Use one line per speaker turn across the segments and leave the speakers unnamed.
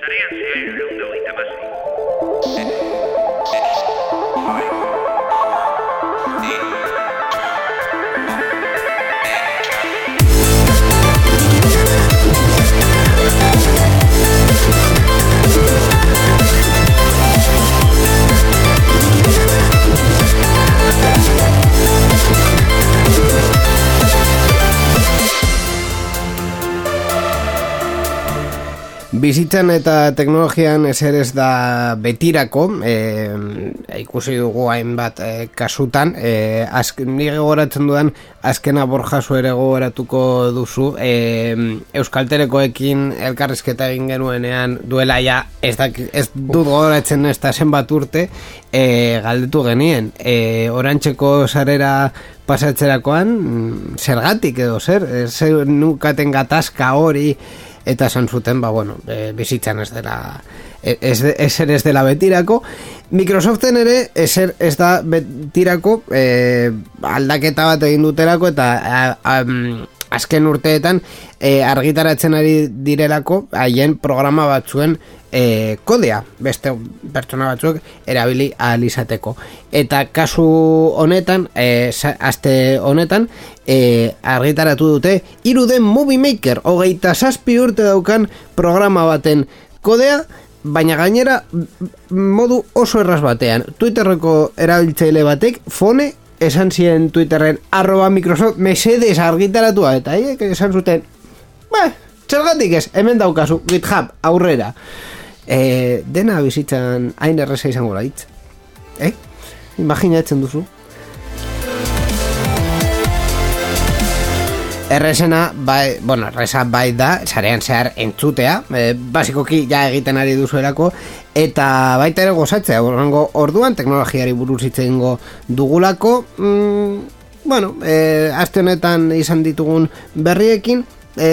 Sarean zehar egun da hogeita hamasei.
Bizitzan eta teknologian ezer ez da betirako, e, ikusi dugu hainbat e, kasutan, e, azk, nire gogoratzen dudan, azkena borjazu ere gogoratuko duzu, e, Euskalterekoekin elkarrizketa egin genuenean duela ja, ez, dak, ez dut gogoratzen ez da zenbat urte, e, galdetu genien, e, orantxeko sarera pasatzerakoan, mm, zergatik edo zer, zer nukaten gatazka hori, eta esan zuten, ba, bueno, e, bizitzan ez dela ez, ezer ez dela betirako. Microsoften ere ezer ez da betirako e, aldaketa bat egin duterako eta a, a, azken urteetan e, argitaratzen ari direlako haien programa batzuen e, kodea beste pertsona batzuek erabili ahal izateko. Eta kasu honetan e, aste honetan e, argitaratu dute iruden Movie Maker hogeita zazpi urte daukan programa baten kodea baina gainera modu oso erraz batean. Twitterreko erabiltzaile batek fone esan ziren Twitterren arroba Microsoft mesedes argitaratua eta haiek esan zuten ba, txergatik ez, hemen daukazu GitHub aurrera e, dena bizitzan hain erreza izango laitz eh? imaginatzen duzu. Errezena, bai, bueno, erreza bai da, sarean zehar entzutea, e, basikoki ja egiten ari duzuelako, eta baita ere gozatzea, orduan, orduan teknologiari buruz itzen dugulako, mm, bueno, e, aste honetan izan ditugun berriekin, e,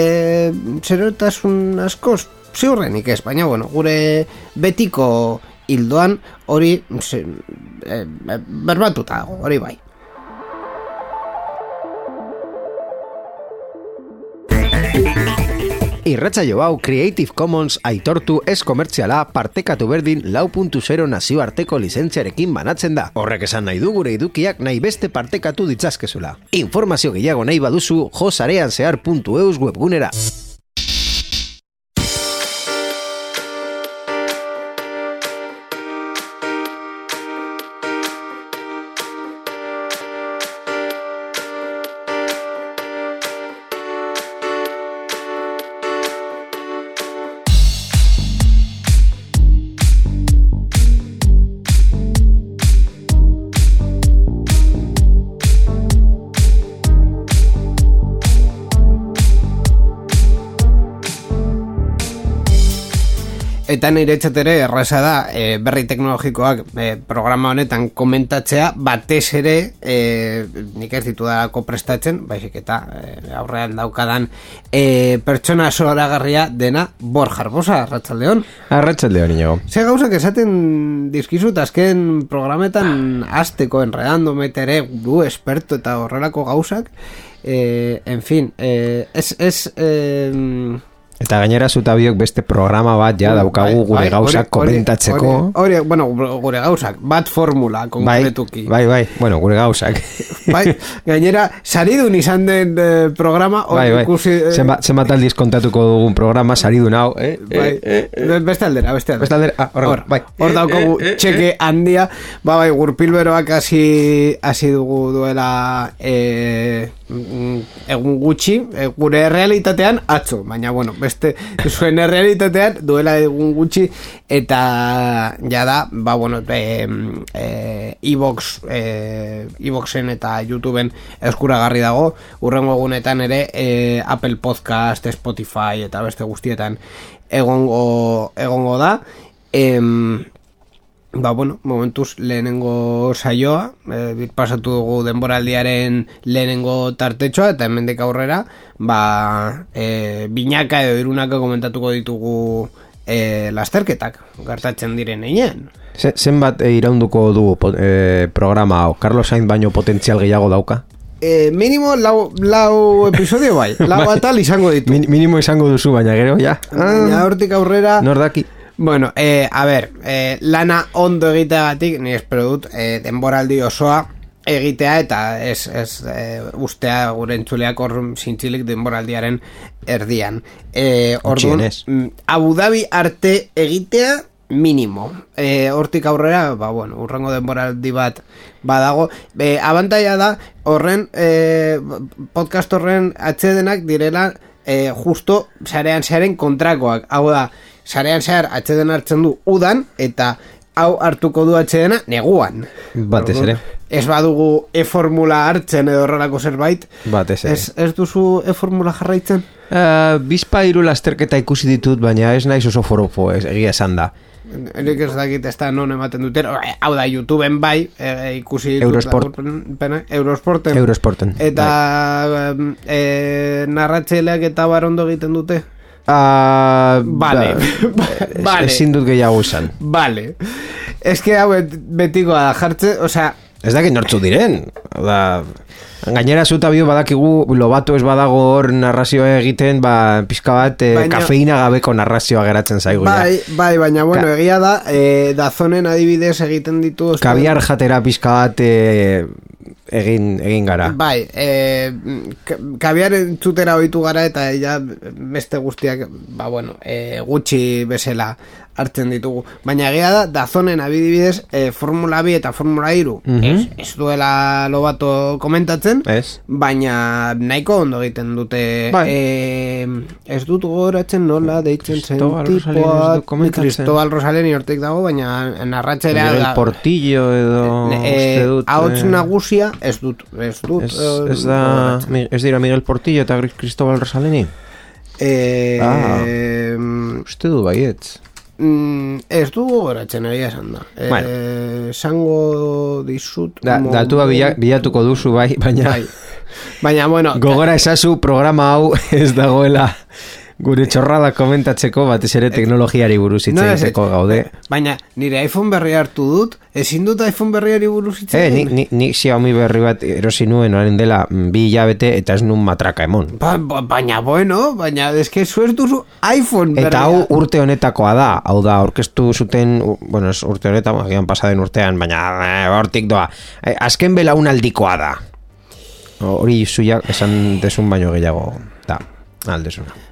zerotasun askoz, ziurrenik ez, baina bueno, gure betiko hildoan hori ze, e, e, berbatuta hori bai.
Irratza jo hau Creative Commons aitortu ez komertziala partekatu berdin lau nazioarteko lizentziarekin banatzen da. Horrek esan nahi du gure edukiak nahi beste partekatu ditzazkezula. Informazio gehiago nahi baduzu josarean zehar.eus webgunera.
Eta nire ere erraza da e, berri teknologikoak e, programa honetan komentatzea batez ere e, nik ez ditu prestatzen baizik eta e, aurrean daukadan e, pertsona soragarria dena bor jarbosa, Arratxaldeon
Arratxaldeon, ino
Ze gauzak esaten dizkizut azken programetan azteko enredando metere du esperto eta horrelako gauzak e, en fin e, es, es e,
Eta gainera zutabiok beste programa bat ja daukagu bai, gure bai, gauzak komentatzeko.
Hori, bueno, gure gauzak, bat formula konkretuki.
Bai, bai, bai, bueno, gure gauzak.
Bai, gainera, saridun izan den eh, programa.
Bai, bai, ikusi, eh, zenbat aldiz kontatuko dugun programa, saridun hau, eh?
Bai, eh, eh, beste aldera, beste aldera.
Beste aldera, ah, hor, hor, bai.
Hor daukagu eh, eh, txeke handia, ba, bai, gurpilberoak hasi, hasi dugu duela... Eh, egun gutxi e, gure realitatean atzo baina bueno beste zuen realitatean duela egun gutxi eta ja da ba bueno e, e, e, iBoxen eta YouTubeen eskuragarri dago. Urrengo egunetan ere e, Apple Podcast, Spotify eta beste guztietan egongo egongo da. Em, Ba, bueno, momentuz lehenengo saioa, e, pasatu dugu denboraldiaren lehenengo tartetxoa, eta hemendik aurrera, ba, e, binaka edo irunaka komentatuko ditugu e, lasterketak, gertatzen diren einean.
Zenbat e, iraunduko du e, programa hau? Carlos Sainz baino potentzial gehiago dauka?
e, minimo lau, lau episodio bai. Lau
Bai.
atal izango ditu.
Min, minimo izango duzu, baina gero, ja.
Baina hortik aurrera...
Nor daki.
Bueno, eh, a ber, eh, lana ondo egiteagatik, ni espero dut, eh, denboraldi osoa egitea eta ez, ez eh, ustea gure entzuleak hor zintzilik denboraldiaren erdian. Eh, orduan, mm, Abu Dhabi arte egitea minimo. Eh, hortik aurrera, ba, bueno, urrengo denboraldi bat badago. E, abantaia da, horren, eh, podcast horren atxedenak direla eh, justo sarean zearen kontrakoak. Hau da, sarean zehar atxeden hartzen du udan, eta hau hartuko du atxedena neguan.
Batez ere.
Ez badugu e-formula hartzen edo horrelako zerbait.
Batez ere.
Ez, ez duzu e-formula jarraitzen?
Uh, bizpa hiru lasterketa ikusi ditut, baina ez naiz oso foropo, ez, egia esan da.
Erik ez dakit ez da non ematen duten Hau da, YouTubeen bai e, Ikusi
Eurosport.
pena, Eurosporten
Eurosporten.
Eta em, e, narratxeileak eta barondo egiten dute
Uh,
Vale. Vale.
Ezin dut gehiago izan.
Vale Ez que hau bet- betikoa da jartze Osea,
Ez dakit nortzu diren. Da, gainera zuta bio badakigu lobato ez badago hor narrazioa egiten, ba, pizka bat eh,
Baina-
kafeina gabeko narrazioa geratzen zaigu. ja.
bai, bai, baina bueno,
Ka-
egia da e, Dazonen adibidez egiten ditu
Kabiar jatera pizka bat eh, egin, egin gara.
Bai, e, kabiar entzutera ohitu gara eta ja beste guztiak, ba bueno, e, gutxi bezala hartzen ditugu. Baina egia da, dazonen abidibidez, e, Formula 2 eta Formula 3 ez, ez duela lobato komentatzen,
Ez?
baina nahiko ondo egiten dute
Bai.
e, ez dut gogoratzen nola deitzen zen tipoa. Cristobal Rosalén hortik dago, baina narratxera
Miguel Portillo edo uste
eh,
dut...
ahots nagusia ez dut ez dut
Ez, ez da,
gogoratzen.
ez dira Miguel Portillo eta Cristobal Rosaleni?
eh,
Ah. Uste du baietz.
Mm, ez du gogoratzen egia esan da eh,
Bueno.
esango dizut
Da,
mo-
datua bila, bilatuko duzu bai, baina
bai. baina bueno
gogora esazu programa hau ez dagoela gure txorrada komentatzeko batez ere teknologiari buruz hitz egiteko gaude.
baina nire iPhone berri hartu dut ezin dut iPhone berriari buruz hitz
Eh, ni, ni, ni Xiaomi berri bat erosi nuen orain dela mm, bi hilabete eta ez nun matraka emon.
Ba, ba, baina bueno, baina eske zu ez duzu iPhone berria.
Eta hau urte honetakoa da, hau da, orkestu zuten, bueno, urte honetan, agian pasaden urtean, baina eh, hortik doa, eh, azken belaunaldikoa da. Hori zuia esan desun baino gehiago, da, aldezuna.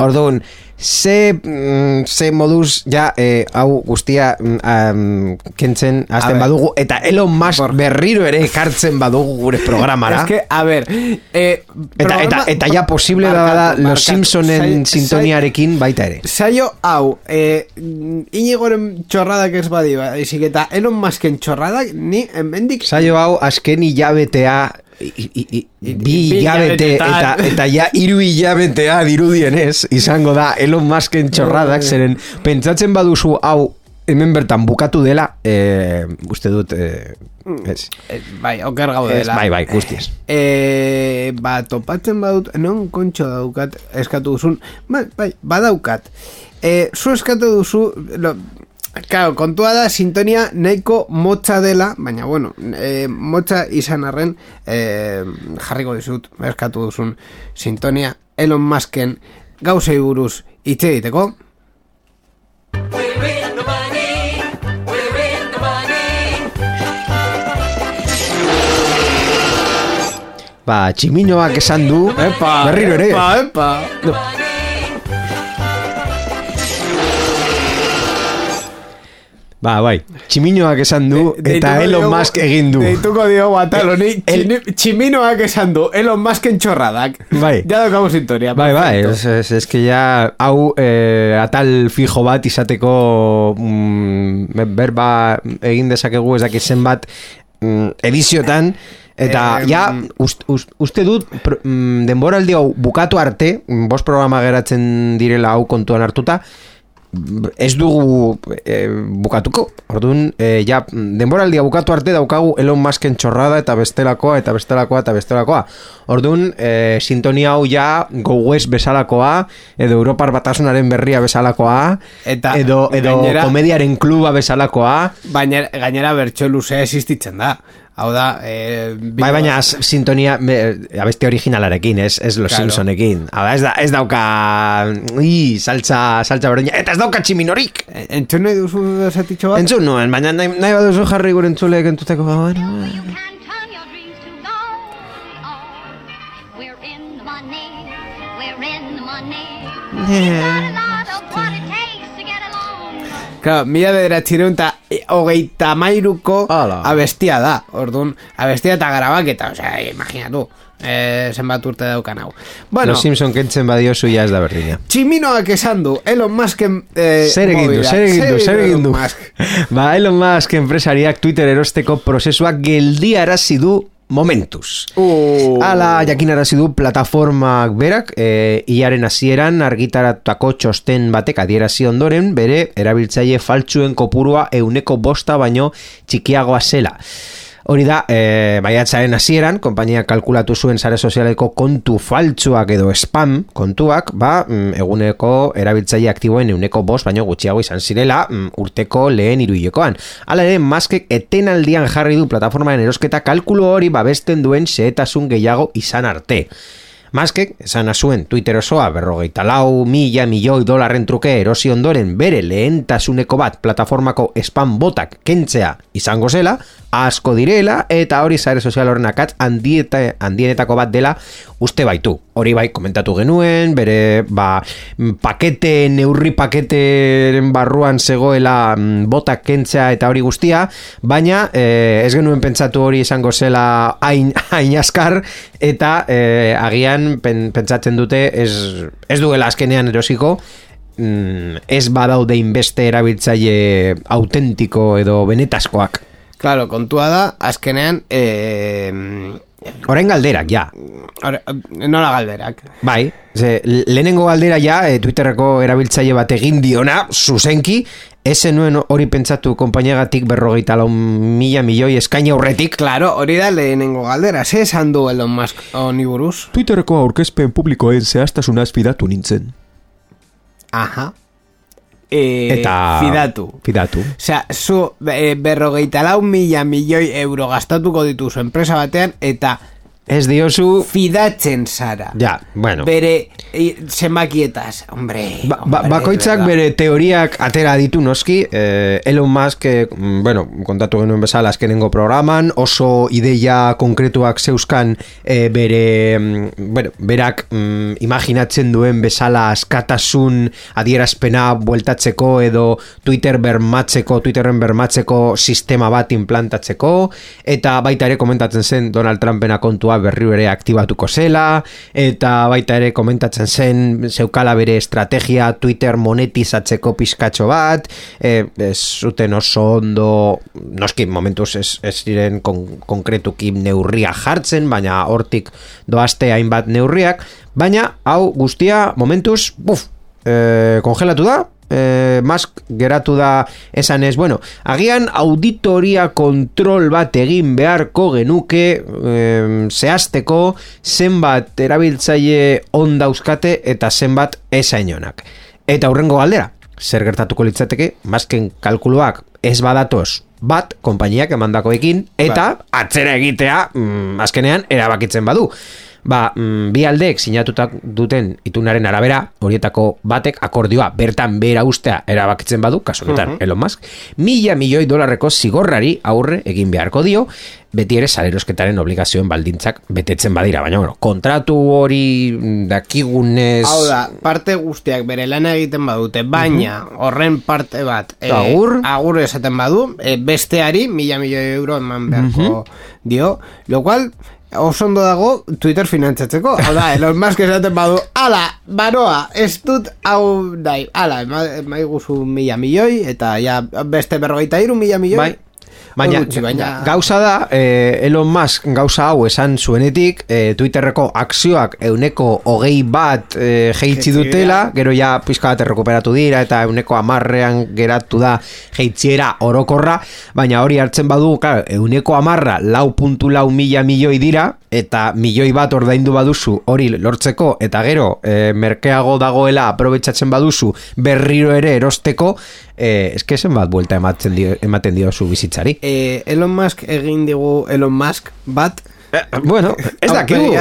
Orduan, ze, mm, ze moduz ja eh, hau guztia mm, kentzen
ver.
badugu eta Elon Musk
Por-
berriro ere ekartzen badugu gure programara.
Es que, a ver, eh,
Eta, eta, eta ja posible da da Los Simpsonen sintoniarekin baita ere.
Saio hau, eh, inigoren txorradak ez badi, baizik eta Elon Musken txorradak, ni hemendik
Saio hau azken hilabetea i- i- i- bi hilabete eta, eta ja hiru hilabetea dirudienez izango da Elon Musken txorradak
Bai.
zeren pentsatzen baduzu hau hemen bertan bukatu dela eh, uste dut eh, ez,
Eh, bai, oker
ez,
dela.
bai, bai, guztiz
Eh, ba, topatzen badut, non kontxo daukat eskatu duzun, bai, bai, badaukat. Eh, zu eskatu duzu, lo, Claro, kontua da sintonia nahiko motza dela, baina bueno, eh, motza izan arren eh, jarriko dizut, eskatu duzun sintonia Elon Musken gauzei buruz hitz egiteko.
ba, tximinoak esan du berriro ere
Epa, epa.
Ba, bai, tximinoak esan du eta
Deituko
Elon
diogu-
Musk egin du
Deituko diogu ataloni,
El-
tximinoak esan du, Elon Musken txorradak.
Bai.
Ja daukagu sintonia.
Bai, bai, es, es, es que ya hau eh, atal fijo bat izateko mm, berba egin dezakegu ez dakit zenbat mm, ediziotan eta
Em,
ja ust, ust, uste dut pr- mm, denboraldi hau bukatu arte bost programa geratzen direla hau kontuan hartuta ez dugu eh, bukatuko. Orduan, eh, ja, denboraldia bukatu arte daukagu Elon Musken txorrada eta bestelakoa eta bestelakoa eta bestelakoa. Orduan, eh, sintonia hau ja Go West bezalakoa, edo Europar Batasunaren berria bezalakoa,
Eta
edo, edo
gainera-
komediaren kluba bezalakoa.
Baina gainera bertso luzea existitzen da. Hau da, e,
Bai, baina az- sintonia me, abesti originalarekin, ez, ez Los
Claro.
Simpsonekin. Hau da, ez, da, ez dauka ii, saltza, saltza berdina, eta ez dauka tximinorik.
E, Entzun nahi duzu zatitxo bat?
Entzun nuen, baina nahi, nahi baduzu jarri gure entzulek entuteko. ba, bueno,
Claro, mila bederatzireun eta hogeita mairuko
Hala.
abestia da. Orduan, abestia eta garabaketa, osea, imaginatu. Eh, zenbat urte daukan hau. Bueno,
Los Simpson kentzen badiozu ja ez da berdina.
tximinoak esan du, Elon Musken eh,
Zer egin du, zer egin du, zer egin du.
Elon Musk?
Ba, Elon Musk enpresariak Twitter erosteko prozesua geldiarazi du momentuz.
Uh.
Ala jakinarazi du plataformak berak, e, iaren hasieran argitaratutako txosten batek adierazi ondoren, bere erabiltzaile faltsuen kopurua euneko bosta baino txikiagoa zela. Hori da, e, baiatzaren hasieran, konpainia kalkulatu zuen sare sozialeko kontu faltsuak edo spam kontuak, ba, mm, eguneko erabiltzaile aktiboen euneko bost baino gutxiago izan zirela mm, urteko lehen iruilekoan. Hala ere, maskek etenaldian jarri du plataformaren erosketa kalkulu hori babesten duen xehetasun gehiago izan arte. Maskek, esan zuen Twitter osoa berrogeita lau mila milioi dolarren truke erosi ondoren bere lehentasuneko bat plataformako spam botak kentzea izango zela, asko direla eta hori sare sozial horren akatz handieta, handienetako bat dela uste baitu. Hori bai komentatu genuen, bere ba, mm, pakete, neurri paketeren barruan zegoela mm, botak kentzea eta hori guztia, baina eh, ez genuen pentsatu hori izango zela hain, hain askar eta eh, agian pen, pentsatzen dute ez, ez duela azkenean erosiko mm, ez badaude inbeste erabiltzaile autentiko edo benetaskoak.
Claro, kontua da, azkenean, eh,
Orain galderak, ja.
ora, nola galderak.
Bai, ze, lehenengo galdera ja, e, Twitterreko erabiltzaile bat egin diona, zuzenki, ez zenuen hori pentsatu konpainiagatik berrogeita lau mila milioi eskaina aurretik.
Claro, hori da lehenengo galdera, ze esan du Elon Musk honi buruz?
Twitterreko aurkezpen publikoen zehaztasunaz fidatu nintzen.
Aha. E,
Eta...
Fidatu.
Fidatu.
Osea, zu e, berrogeita lau mila milioi euro gastatuko dituzu enpresa batean eta
Ez diozu...
fidatzen zara.
Ja, bueno.
Bere zenbakietaz, hombre.
Ba, ba,
hombre,
bakoitzak bere teoriak atera ditu noski eh, Elon Musk, eh, bueno, kontatu genuen bezala azkenengo programan oso ideia konkretuak zeuskan eh, bere, mm, bueno, berak mm, imaginatzen duen bezala askatasun adierazpena bueltatzeko edo Twitter bermatzeko, Twitterren bermatzeko sistema bat implantatzeko eta baita ere komentatzen zen Donald Trumpena kontua berriro ere aktibatuko zela eta baita ere komentatzen zen zeukala bere estrategia Twitter monetizatzeko pizkatxo bat e, ez zuten oso ondo noski momentuz ez, ez ziren kon, konkretuki neurria jartzen baina hortik doazte hainbat neurriak baina hau guztia momentuz buf, e, kongelatu da e, Musk geratu da esan ez, bueno, agian auditoria kontrol bat egin beharko genuke e, zehazteko zenbat erabiltzaile on dauzkate eta zenbat esainonak. Eta hurrengo galdera, zer gertatuko litzateke, Musken kalkuluak ez badatoz bat, konpainiak emandakoekin, eta atzera egitea, mm, azkenean, erabakitzen badu. Ba, mm, bi aldeek sinatutak duten itunaren arabera, horietako batek akordioa bertan bera ustea erabakitzen badu, kasu honetan Elon Musk, mila milioi dolarreko zigorrari aurre egin beharko dio, beti ere salerosketaren obligazioen baldintzak betetzen badira, baina bueno, kontratu hori dakigunez...
Hau da, parte guztiak bere lana egiten badute, baina horren parte bat eh,
Agur.
agur esaten badu, eh, besteari mila milioi euro eman beharko dio, lo cual oso ondo dago Twitter finantzatzeko. Hau da, Elon Musk esaten badu, ala, baroa, ez dut hau nahi, ala, ema guzu mila milioi, eta ja beste berrogeita iru mila milioi.
Bai. Baina,
Gutxi, baina-
gauza da, eh, Elon Musk gauza hau esan zuenetik, eh, Twitterreko akzioak euneko hogei bat eh, jeitzi dutela, gero ja pizka bat errekuperatu dira, eta euneko amarrean geratu da jeitziera orokorra, baina hori hartzen badu, claro, euneko amarra lau puntu lau mila milioi dira, eta milioi bat ordaindu baduzu hori lortzeko, eta gero eh, merkeago dagoela aprobetsatzen baduzu berriro ere erosteko, eh, eske zenbat buelta ematen dio, ematen dio zu bizitzari.
Eh, Elon Musk egin digu Elon Musk bat,
Eh, bueno, ez dakigu.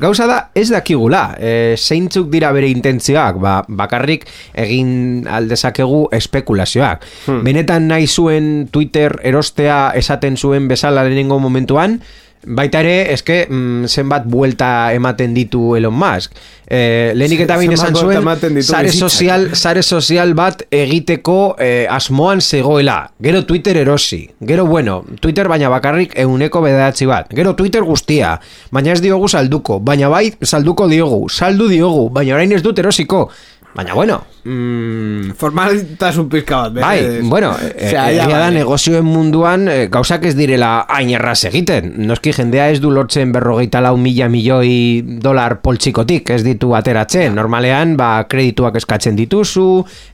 Gauza da, ez dakigula. E, zeintzuk dira bere intentzioak, ba, bakarrik egin aldezakegu espekulazioak.
Hmm.
Benetan nahi zuen Twitter erostea esaten zuen bezala lehenengo momentuan, Baita ere, eske, mm, zenbat buelta ematen ditu Elon Musk. E, lehenik eta
Zenbat
esan zuen,
bizitzak.
sozial, sare sozial bat egiteko eh, asmoan zegoela. Gero Twitter erosi. Gero, bueno, Twitter baina bakarrik euneko bedatzi bat. Gero Twitter guztia. Baina ez diogu salduko. Baina bai, salduko diogu. Saldu diogu. Baina orain ez dut erosiko. Baina, bueno, mm,
formaltasun pizka bat.
Bai, bueno,
Osea,
e,
ja,
egia da
vale.
negozioen munduan e, gauzak ez direla hain erraz egiten. Noski jendea ez du lortzen berrogeita lau mila milioi dolar poltsikotik, ez ditu ateratzen. Normalean, ba, kredituak eskatzen dituzu,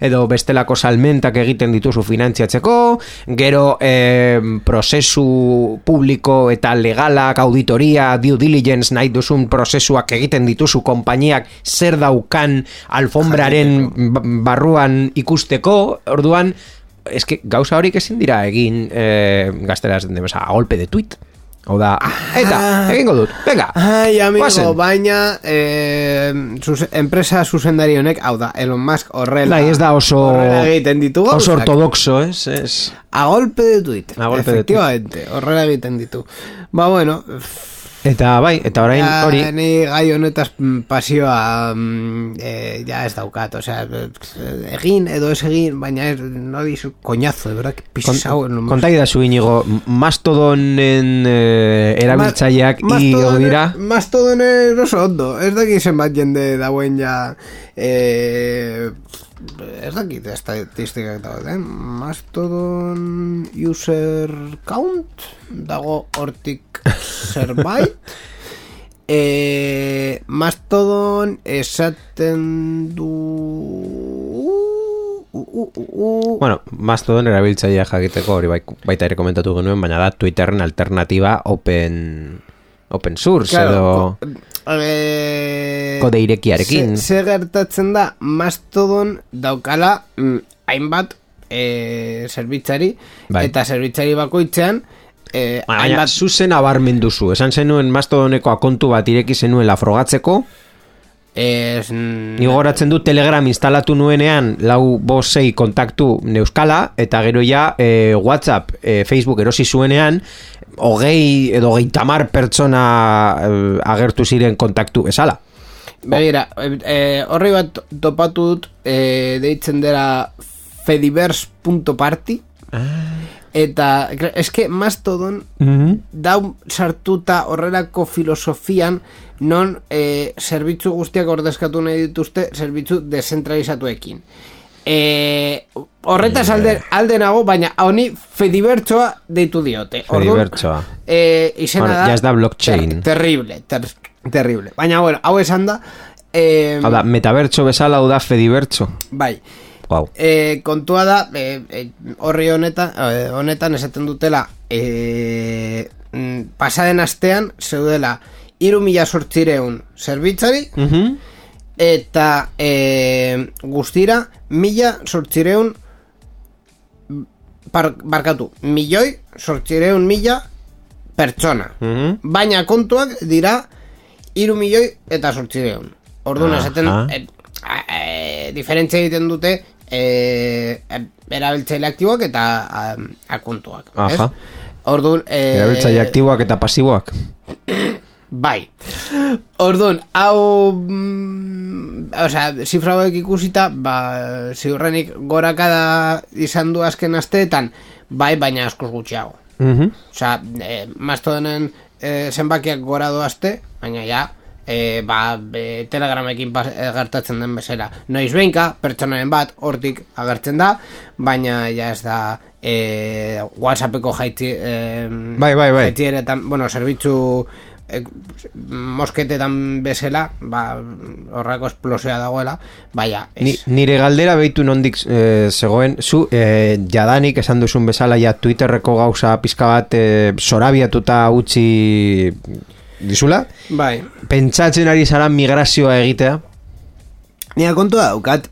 edo bestelako salmentak egiten dituzu finantziatzeko, gero e, prozesu publiko eta legalak, auditoria, due diligence nahi duzun prozesuak egiten dituzu konpainiak zer daukan alfombraren barruan ikusteko, orduan, eske gauza horik ezin dira egin e, gazteraz den demesa, a golpe de tweet. Hau da, eta, egingo dut, venga,
Ai, amigo,
guazen.
baina eh, zus, enpresa zuzendari honek, hau da, Elon Musk horrela
Bai, ez da oso
horrela egiten ditu
oso
gauzak.
ortodoxo, ez? ez.
A golpe de tweet,
A golpe de
efectivamente, horrela egiten ditu. Ba, bueno,
Eta bai, eta orain
ja,
hori,
ni gai honetaz mm, pasioa mm, eh, ja ez daukat, osea, eh, egin edo ez egin, baina ez, no dizu, coñazo, de verdad, que pisau Elon Musk.
konta idazu inigo, mastodonen eh, erabiltzaileak
Ma-
igo
Mastodon-
dira,
Mastodon oso ondo. Ez dakit zenbat jende dauen ja... Eh, ez dakit estatistikak dago, eh? Mastodon user count dago hortik zerbait. Eh, Mastodon esaten du... Uh, uh, uh.
Bueno, Mastodon erabiltzailea jakiteko hori bai, baita ere komentatu genuen, baina da Twitterren alternativa open open source edo
ko- eh,
kode irekiarekin.
Ze, ze gertatzen da Mastodon daukala mm, hainbat eh, zerbitzari
Bai.
eta zerbitzari bakoitzean eh,
Baina,
hainbat
zuzen abarmen duzu, esan zenuen Mastodoneko akontu bat ireki zenuela frogatzeko,
mm,
Ni gogoratzen du Telegram instalatu nuenean lau bosei kontaktu neuskala eta gero ja e, WhatsApp, e, Facebook erosi zuenean hogei edo geitamar pertsona e, agertu ziren kontaktu bezala.
Begira, eh, horri bat topatu dut eh, deitzen dela fediverse.party eta eske Mastodon daun sartuta horrelako filosofian non e, zerbitzu guztiak ordezkatu nahi dituzte zerbitzu dezentralizatuekin. E, horretaz alde, alde nago, baina honi fedibertsoa deitu diote.
Fedibertsoa.
E, izena
Bueno,
da...
ja ez da blockchain.
ter- terrible, ter, terrible. Baina, bueno, hau esan da... E,
Hau da, metabertso bezala hau da Fedibertso.
bai,
Wow.
E, kontua da, e, horri honetan, honetan esaten dutela, e, mm, pasaden astean, zeudela, iru mila sortzireun zerbitzari,
Mhm.
eta e, guztira, mila sortzireun, par, barkatu, milioi sortzireun mila pertsona.
Mhm.
Baina kontuak dira, iru milioi eta sortzireun. Orduan esaten, e, e, diferentzia egiten dute, e, erabiltzaile aktiboak eta a, akontuak. ez?
Aha.
Orduan, e,
Erabiltzaile aktiboak eta pasiboak.
Bai. Orduan, hau... Mm, Osea, zifra hauek ikusita, ba, ziurrenik gorakada izan du azken asteetan, bai, baina askoz gutxiago.
Mhm.
Osea, e, Mastodonen e, zenbakiak gora doazte, baina ja, e, ba, be, telegramekin pas, e, gertatzen den bezala. Noiz behinka, pertsonaren bat, hortik agertzen da, baina ja ez da e, Whatsappeko jaitzi, e,
Bai, bai, bai.
jaitieretan, bueno, zerbitzu e, mosketetan bezala, ba, horrako esplosioa dagoela, baina.
Ni, nire galdera behitu nondik e, zegoen, zu e, jadanik esan duzun bezala ja Twitterreko gauza pizka bat e, sorabiatuta utzi dizula,
Bai.
pentsatzen ari zara migrazioa egitea,
Nia kontua daukat,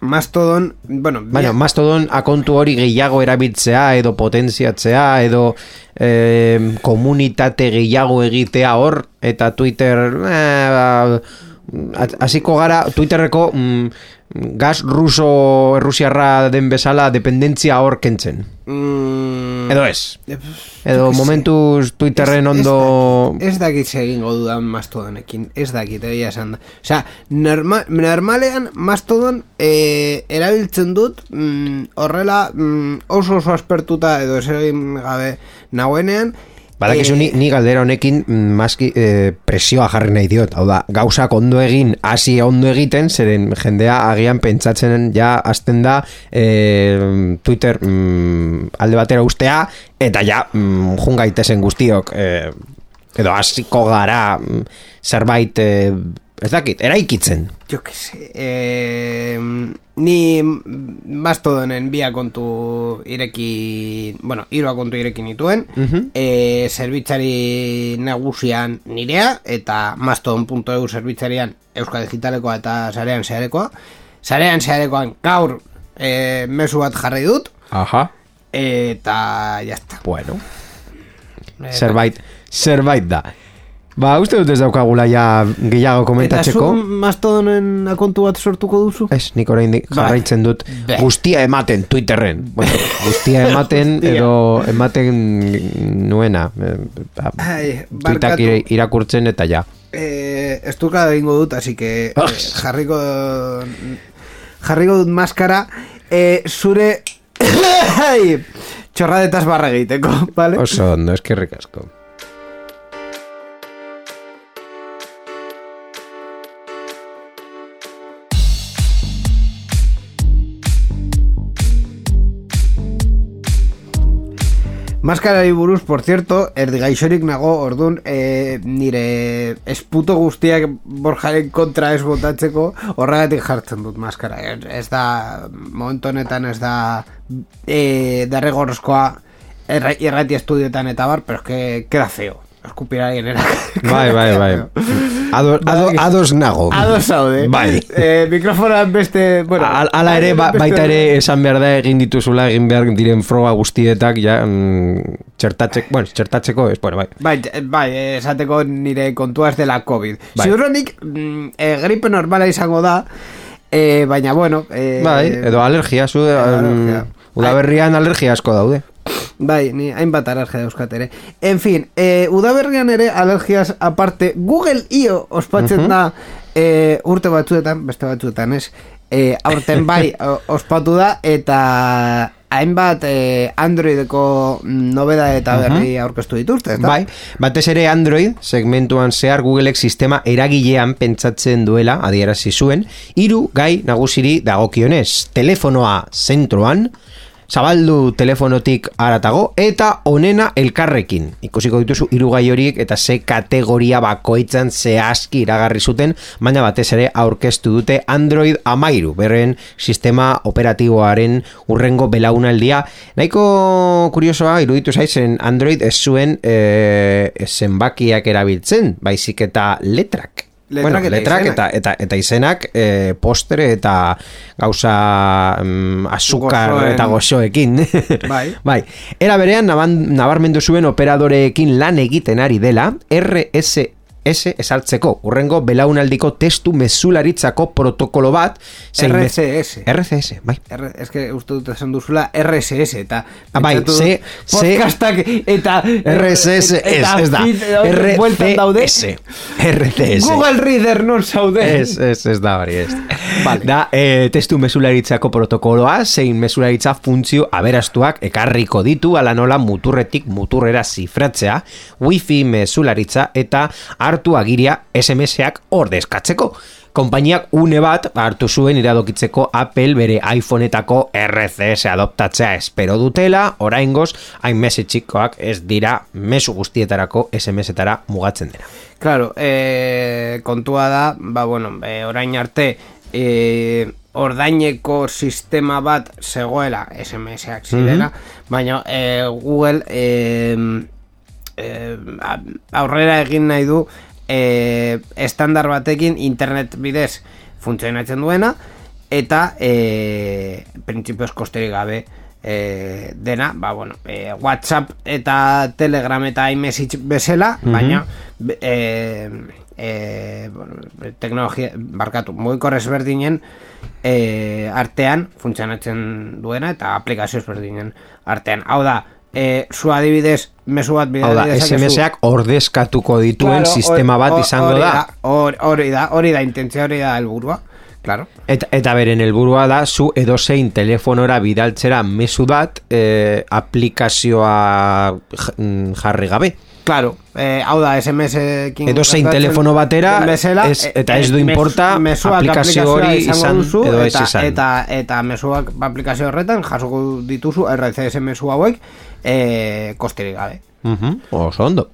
Mastodon, bueno,
Baina,
bi-
Mastodon akontu hori gehiago erabiltzea edo potentziatzea edo eh, komunitate gehiago egitea hor eta Twitter eh, ba, hasiko gara Twitterreko mm, gas ruso errusiarra den bezala dependentzia hor kentzen.
mm,
Edo ez.
eh,
Edo momentuz Twitterren ondo...
Ez dakit ze egingo dudan Mastodonekin, ez dakit egia esan da. Osea, norma, normalean Mastodon e, erabiltzen dut mm, horrela mm, oso oso aspertuta edo ez egin gabe nagoenean.
Badakizu ni, ni galdera honekin mm, maski eh, presioa jarri nahi diot. Hau da, gauzak ondo egin, hasi ondo egiten, zeren jendea agian pentsatzen ja hasten da eh, Twitter mm, alde batera ustea, eta ja mm, jun gaitezen guztiok eh, edo hasiko gara mm, zerbait eh, ez dakit, eraikitzen.
Jo sé, eh, ni Mastodonen bi kontu ireki, bueno, hiru kontu ireki nituen, eh, zerbitzari nagusian nirea, eta mastodon.eu zerbitzarian Euskal Digitalekoa eta Sarean Zearekoa. Sarean Zearekoan gaur eh, mezu bat jarri dut,
Aha.
eta jazta.
Bueno. Zerbait, zerbait da. Ba, uste dut ez daukagula ja gehiago
Eta zu
komentatzeko.
Mastodonen akontu bat sortuko duzu?
Ez, nik oraindik
Bai.
jarraitzen dut
Be.
guztia ematen Twitterren. Bueno, guztia ematen edo ematen nuena. eh, ba,
Ai,
Twittak
barkatu.
ire- irakurtzen eta ja.
Eh, estuka egingo dut, así que eh,
Ah.
jarriko jarriko dut maskara eh, zure Ai, txorradetas barra egiteko, vale?
Oso ondo, eskerrik asko.
Maskarari buruz, por cierto, erdi gaixorik nago, ordun eh, nire esputo guztiak borjaren kontra ez botatzeko, horregatik jartzen dut maskara. Ez- Ez da, momentu honetan ez da eh, derregorozkoa erra- irrati estudioetan eta bar, pero es que queda feo. Eskupir alguien era.
Bai, bai, bai. Ado, ado, ados nago.
Ados zaude.
Bai.
Eh, mikrofonoan beste... Bueno,
Al- Ala ere, ba, baita ere esan behar da egin dituzula egin behar diren froga guztietak ja, mm, txertatzeko, bueno, txertatzeko, ez, bueno, bai.
Bai, bai, esateko nire kontua ez dela COVID.
Bai.
Ziurrenik, mm, eh, gripe normala izango da, eh, baina bueno... Eh,
Bai, edo alergia, zu, um, udaberrian alergia asko daude.
Bai, ni hainbat alergia dauzkat ere. En fin, eh, udaberrian ere alergiaz aparte, Google io ospatzen da eh, urte batzuetan, beste batzuetan ez, eh, aurten bai ospatu da, eta hainbat eh, Androideko nobeda eta berri aurkeztu dituzte, ezta?
Bai, batez ere Android segmentuan zehar Googleek sistema eragilean pentsatzen duela adierazi zuen, hiru gai nagusiri dagokionez, telefonoa zentroan, zabaldu telefonotik aratago eta onena elkarrekin. Ikusiko dituzu hiru gai horiek eta ze kategoria bakoitzan zehazki iragarri zuten, baina batez ere aurkeztu dute Android amairu, berren sistema operatiboaren urrengo belaunaldia. Nahiko kuriosoa iruditu zaizen Android ez zuen e, zenbakiak erabiltzen, baizik eta letrak.
Letrak
bueno, letrak eta, eta, eta izenak e, postre eta gauza mm, azukar
Gozoen.
eta gozoekin.
Bai.
bai. Era berean nabarmendu zuen operadoreekin lan egiten ari dela RSS esartzeko urrengo belaunaldiko testu mezularitzako protokolo bat zein
RCS.
RCS, bai.
R, es que uste dut esan duzula RSS eta
Ah, bai, ze-
dut podcastak eta
RSS ez,
eta
ez da.
eh.
RCS. RCS.
Google Reader non zaude
Ez, ez, ez da hori, ez.
Vale.
Da, e, testu mesularitzako protokoloa, zein mesularitza funtzio aberastuak ekarriko ditu ala nola muturretik muturrera zifratzea, wifi mesularitza eta hartu agiria SMS-ak ordezkatzeko. Konpainiak une bat hartu zuen iradokitzeko Apple bere iPhoneetako RCS adoptatzea espero dutela, oraingoz iMessage-ikoak ez dira mesu guztietarako SMS-etara mugatzen dira.
Claro, eh, kontua da, ba, bueno, eh, orain arte eh, ordaineko sistema bat zegoela SMS-ak zirela, baina eh, Google eh, eh, aurrera egin nahi du eh, estandar batekin internet bidez funtzionatzen duena eta e, printzipioz kosterik gabe e, dena, ba, bueno, e, WhatsApp eta Telegram eta iMessage bezala, baina be- e, e, bueno, teknologia, barkatu, mugikor ezberdinen e, artean funtzionatzen duena eta aplikazio ezberdinen artean. Hau da, e, zu adibidez, mezu bat
Hau da, SMS-ak ordezkatuko dituen
Claro,
sistema bat izango da.
Hori da, hori da, intentzia hori da helburua, claro.
Eta, eta beren helburua da zu edozein telefonora bidaltzera mezu bat eh, aplikazioa mm, jarri gabe.
Claro, eh, hau da, SMS
Edozein
gertatzen
telefono batera,
bezala,
ez-
eh,
eta ez du
eh,
inporta
mezuak
aplikazio
aplikazioa
hori izan
duzu,
edo ez
eta,
izan.
Eta, eta mezuak aplikazio horretan jasoko dituzu RCS mezu hauek eh, kosterik gabe.
Mhm, oso ondo.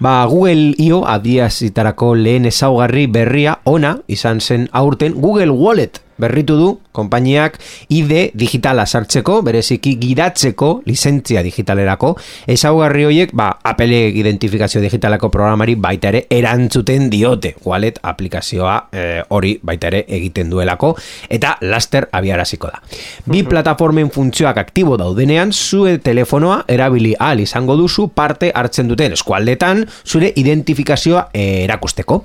Ba, Google IO adiazitarako lehen ezaugarri berria ona izan zen aurten Google Wallet berritu du konpainiak ID digitala sartzeko, bereziki gidatzeko lizentzia digitalerako. Ezaugarri horiek, ba, Apple identifikazio digitalako programari baita ere erantzuten diote. Wallet aplikazioa eh, hori baita ere egiten duelako eta laster abiaraziko da. Bi plataformen funtzioak aktibo daudenean, zure telefonoa erabili ahal izango duzu parte hartzen duten eskualdetan zure identifikazioa eh, erakusteko.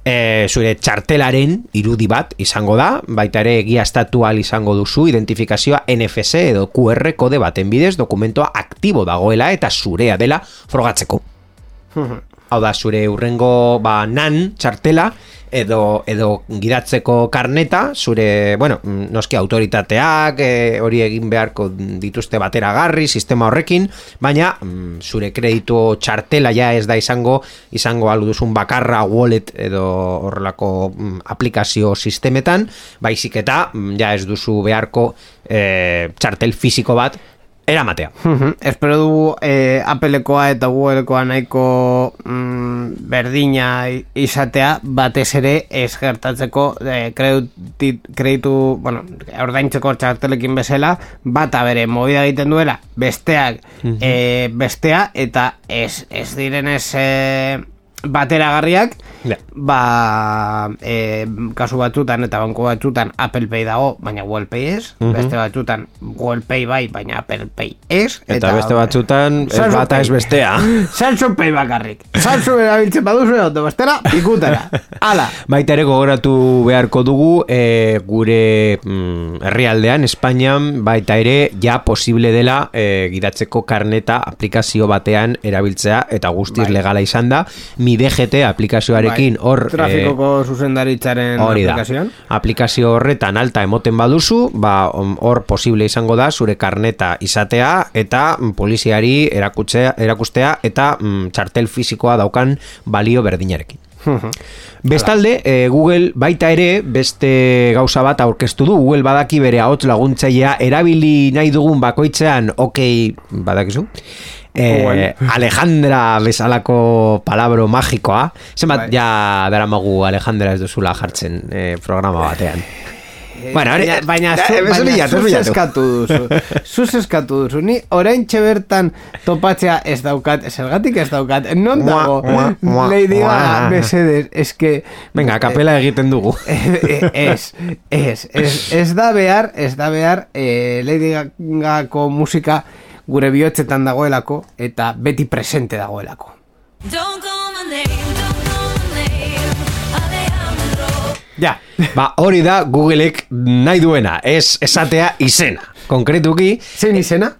E, zure txartelaren irudi bat izango da, baita ere egiaztatu ahal izango duzu identifikazioa NFC edo QR kode baten bidez dokumentoa aktibo dagoela eta zurea dela frogatzeko. Hau da, zure urrengo ba, nan txartela edo, edo gidatzeko karneta, zure, bueno, noski autoritateak eh, hori egin beharko dituzte bateragarri sistema horrekin, baina mm, zure kreditu txartela ja ez da izango, izango alu duzun bakarra wallet edo horrelako mm, aplikazio sistemetan, baizik eta mm, ja ez duzu beharko eh, txartel fisiko bat eramatea.
Mhm. Espero dugu eh, Applekoa eta Googlekoa nahiko mm, berdina izatea batez ere ez gertatzeko eh, kreditu, bueno, ordaintzeko txartelekin bezala bata bere movida egiten duela besteak eh, bestea eta ez, ez direnez eh, bateragarriak
Ja.
ba e, kasu batzutan eta banko batzutan Apple Pay dago, baina Google Pay ez beste batzutan Google Pay bai, baina Apple Pay ez
Eta, beste batzutan ez
Samsung
bata ez bestea.
Samsung Pay bakarrik Samsung erabiltzen baduzu edo bestera, ikutera Ala,
Baita ere gogoratu beharko dugu e, gure mm, herrialdean, Espainian, baita ere ja posible dela e, gidatzeko karneta aplikazio batean erabiltzea eta guztiz
Bai.
legala izan da. Mi DGT aplikazioarekin
bai,
hor... e,
Trafikoko zuzendaritzaren
Hori da.
aplikazioan
Aplikazio horretan alta emoten baduzu, ba hor posible izango da zure karneta izatea eta mm, poliziari erakutzea, erakustea eta mm, txartel fisikoa daukan balio berdinarekin. Bestalde, eh, Google baita ere beste gauza bat aurkeztu du. Google badaki bere ahots laguntzailea erabili nahi dugun bakoitzean, ok, badakizu? Eh,
Google.
Alejandra bezalako palabro magikoa. Zenbat
Bai.
ja daramagu Alejandra ez duzula jartzen eh, programa batean. Bueno, hori-
baina,
eh,
zu, baina zuz
bilatu.
eskatu duzu Zuz eskatu duzu Ni orain bertan topatzea ez daukat Zergatik ez daukat Non dago
mua, mua,
Lady Gaga. Mesedez Ez que
Venga, kapela egiten dugu.
ez, ez, ez, ez da behar, ez da behar eh, Lady Gagako musika gure bihotzetan dagoelako eta beti presente dagoelako. Ja,
Ba, hori da Googleek nahi duena, ez esatea izena. Konkretuki,
zein izena?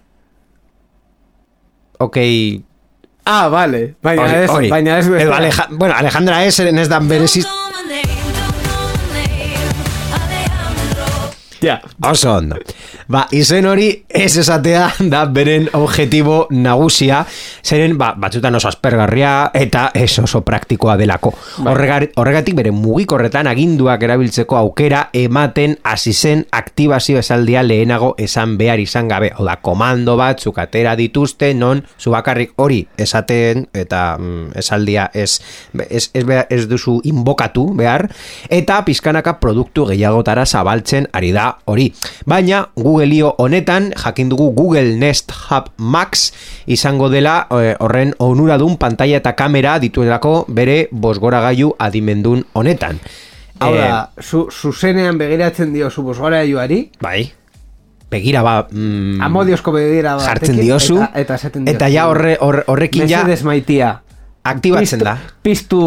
ok,
Ah, vale, baina ez, baina ez
Edo Aleja, bueno, Alejandra ez, ez dan bereziz,
Ja,
Oso ondo. Ba, izen hori ez esatea da beren objetibo nagusia, zeren ba, batzutan oso aspergarria eta ez oso praktikoa delako. Horregar, horregatik bere mugikorretan aginduak erabiltzeko aukera ematen hasi zen aktibazio esaldia lehenago esan behar izan gabe. Hau da, komando batzuk atera dituzte non zu bakarrik hori esaten eta mm, esaldia ez, ez, ez, behar- ez duzu inbokatu behar eta pizkanaka produktu gehiagotara zabaltzen ari da hori. Baina Google.io honetan jakin dugu Google Nest Hub Max izango dela eh, horren onuradun pantalla eta kamera dituelako bere bosgoragailu adimendun honetan.
Hau
Eh,
da, zu, zuzenean begiratzen dio zu bosgora joari,
Bai. Begira ba... Mm,
amodiozko begira
jartzen
batekin,
diozu.
Eta, eta esaten diozu.
Eta ja horre, horre, horrekin ja
Mesedes
aktibatzen da.
Piztu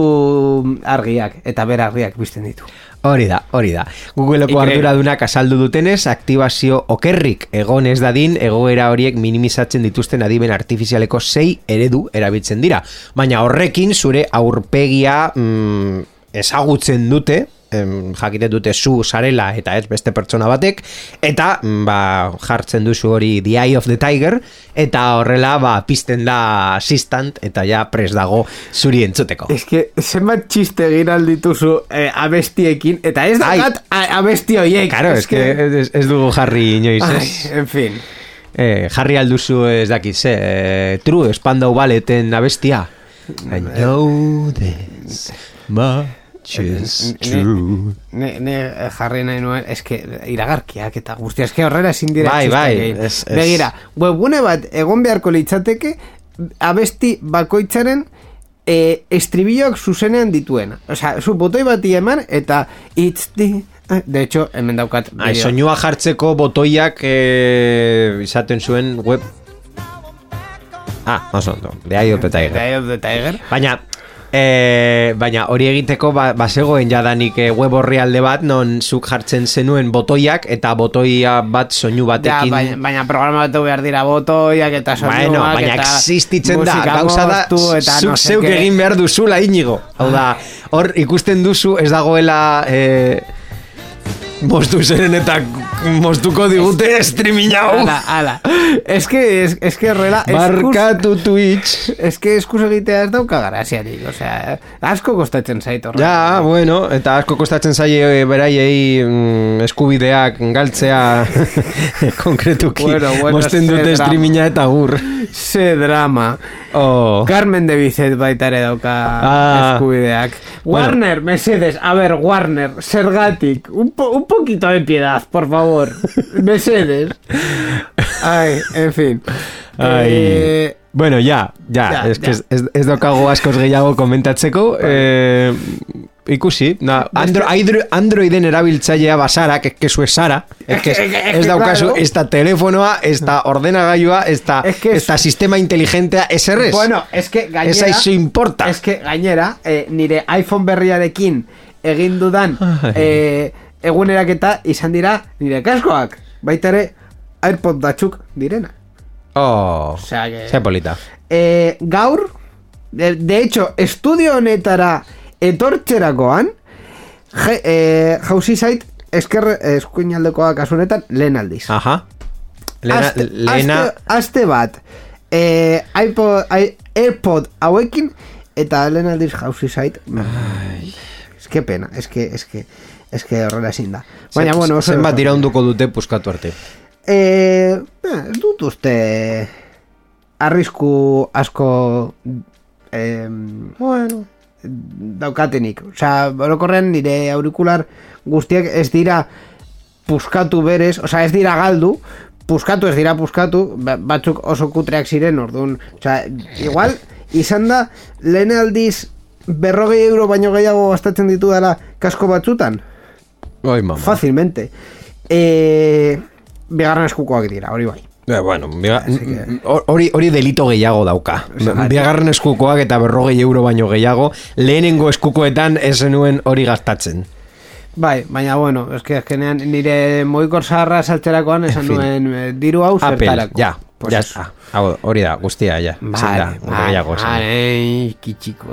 argiak, eta bera argiak bizten ditu.
Hori da, hori da. Googleko
Ikre-
arduradunak azaldu dutenez, aktibazio okerrik egon ez dadin, egoera horiek minimizatzen dituzten adimen artifizialeko sei eredu erabiltzen dira. Baina horrekin zure aurpegia mm, ezagutzen dute, em, jakite dute zu sarela eta ez beste pertsona batek, eta mm, ba, jartzen duzu hori The Eye of the Tiger, eta horrela ba, pizten da assistant, eta ja pres dago zuri entzuteko.
Ez que, zenbat txiste egin aldituzu eh, abestiekin, eta ez
Ai.
dakat a- abesti horiek.
Claro, es que ez, ez dugu jarri inoiz, ez?
en fin.
Eh, jarri alduzu ez dakit ze, eh, True Spandau Balleten abestia. I know this is true.
Ne, ne eh, jarri nahi nuen, eske iragarkiak eta guztia, eske horrela ezin dira
Bai, bai, ez- ez-
Begira, webgune bat egon beharko litzateke abesti bakoitzaren e, estribilloak zuzenean dituena. Osea, zu botoi bati eman eta it's the... eh, De hecho, hemen daukat
Ai, soinua jartzeko botoiak eh, izaten zuen web... Ah, oso ondo, The Eye of the Tiger.
The Eye of the Tiger.
Baina, e, baina hori egiteko ba, bazegoen jadanik e, web orrialde bat non zuk jartzen zenuen botoiak eta botoia bat soinu
Ja,
batekin
baina, baina programatu behar dira botoiak eta soinuak
Bueno, baina
eta
existitzen da, gauza da,
eta
zuk
no
zeuk egin behar duzula inigo. Hau da, hor ikusten duzu ez dagoela eh, moztu zeren eta moztuko digute streaming hau.
Ala, ala. Es que, es, es que horrela...
Barkatu Twitch.
Es que eskus egitea ez dauka garaziarik, osea, asko kostatzen zait horrela.
Ja, bueno, eta asko kostatzen zaie eh, beraiei mm, eskubideak galtzea konkretuki
Bueno, bueno,
mozten
ze
dute
drama.
streaminga eta gur.
Ze drama.
Oh.
Carmen de Bizet baita ere dauka
Ah.
eskubideak.
Bueno.
Warner, Mesedes, a ver, Warner, zergatik, un, po, un poquito de piedad, por favor. Mesedes. Ay, en fin. Eh,
Bueno, ja, ja,
Ja,
ez,
ja.
ez, ez, ez daukago askoz gehiago komentatzeko. Eh, ikusi, na, andro, andro, Androiden erabiltzailea basara, que, que es Sara, es que,
Es que- es
ez
que,
daukazu,
claro.
ez da telefonoa, ez da ordenagailua, ez da,
Es que
ez da
es-
sistema inteligentea, errez.
Bueno, es que gainera...
Ez importa.
Es que gainera, eh, nire iPhone berriarekin egin dudan eh, eguneraketa izan dira nire kaskoak. Baita ere, AirPod batzuk direna.
Oh,
Osea que-
ze polita.
Eh, gaur, de, de hecho, estudio honetara etortzerakoan, je, eh, jauzi zait, esker eskuinaldekoa kasu honetan, lehen aldiz.
Aha. Lena,
Aste-
lena,
aste, aste bat eh, iPod, i- Airpod hauekin eta lehen aldiz jauzi zait es que pena es que, es que, es que horrela ezin da. Baina
zen-
bueno oso
zenbat iraunduko dute puskatu arte.
eh, eh, ez dut uste arrisku asko eh, bueno. daukatenik. Osea, orokorrean nire aurikular guztiak ez dira puskatu berez, osea ez dira galdu puskatu ez dira puskatu ba- batzuk oso kutreak ziren orduan osea, igual izan da lehen aldiz berrogei euro baino gehiago gastatzen ditu dela kasko batzutan
Oi, mama.
fácilmente eh, bigarren eskukoak dira, hori bai
Eh, bueno, biga- hori hori delito gehiago dauka. Bigarren eskukoak eta berrogei euro baino gehiago, lehenengo eskukoetan ez zenuen hori gastatzen.
Bai, baina bueno, eske azkenean nire moikor zaharra saltzerakoan esan
En fin.
nuen eh, diru hau zertarako.
ja,
Pues
está. Hau, hori da, guztia, ja.
Vale,
gehiago esan.
vale, kitxiko.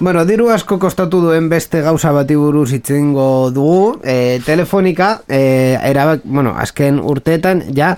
Bueno, diru asko kostatu duen beste gauza bati buruz itzengo dugu. E, telefonika, e, erabak, bueno, azken urteetan, ja,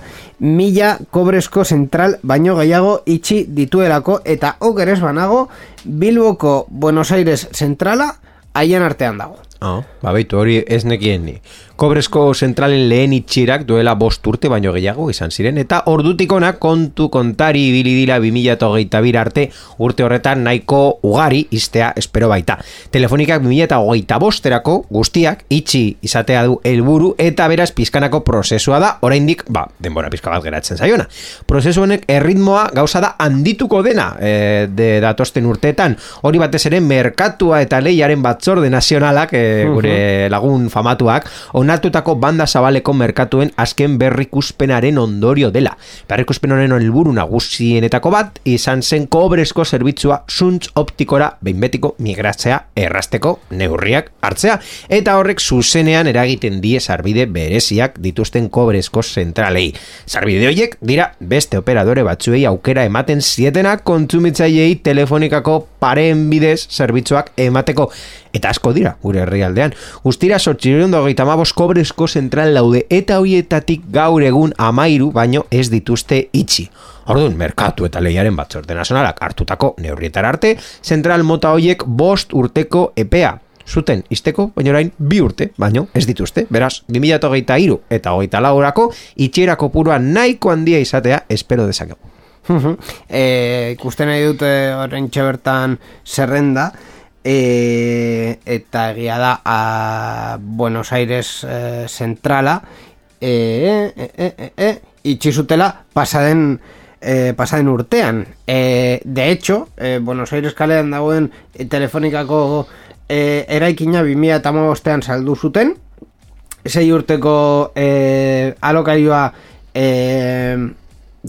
mila kobrezko zentral baino gehiago itxi dituelako, eta okeres banago, Bilboko Buenos Aires zentrala haien artean dago.
Oh, ba, baitu, hori ez nekien ni. Kobrezko zentralen lehen itxirak duela bost urte baino gehiago izan ziren, eta ordutikona kontu kontari ibili dira 2008 bir arte urte horretan nahiko ugari iztea espero baita. Telefonikak 2008 bosterako guztiak itxi izatea du helburu eta beraz pizkanako prozesua da, oraindik, ba, denbora pizka bat geratzen zaiona. Prozesu honek erritmoa gauza da handituko dena e, de datosten urteetan, hori batez ere merkatua eta lehiaren batzorde nazionalak, e, gure lagun famatuak, onartutako banda zabaleko merkatuen azken berrikuspenaren ondorio dela. Berrikuspen honen helburu nagusienetako bat izan zen kobrezko zerbitzua zuntz optikora behin betiko migratzea errasteko neurriak hartzea eta horrek zuzenean eragiten die sarbide bereziak dituzten kobrezko zentralei. Sarbide horiek dira beste operadore batzuei aukera ematen zietenak kontsumitzaileei telefonikako paren bidez zerbitzuak emateko eta asko dira gure herrialdean. Guztira sortxireun dogeita kobrezko zentral laude eta hoietatik gaur egun amairu baino ez dituzte itxi. Orduan, merkatu eta lehiaren batzorde nazionalak hartutako neurrietar arte, zentral mota hoiek bost urteko epea zuten izteko, baina orain bi urte, baino ez dituzte. Beraz, 2008 iru eta hogeita laurako itxiera kopurua nahiko handia izatea espero dezakegu.
e, ikusten nahi dute horren bertan zerrenda e, eta egia da a Buenos Aires e, zentrala e, e, e, e, itxi zutela pasaden e, pasaden urtean. E, de hecho, e, Buenos Aires kalean dagoen telefonikako e, eraikina 2000 eta bostean saldu zuten. Sei urteko e, alokaioa e,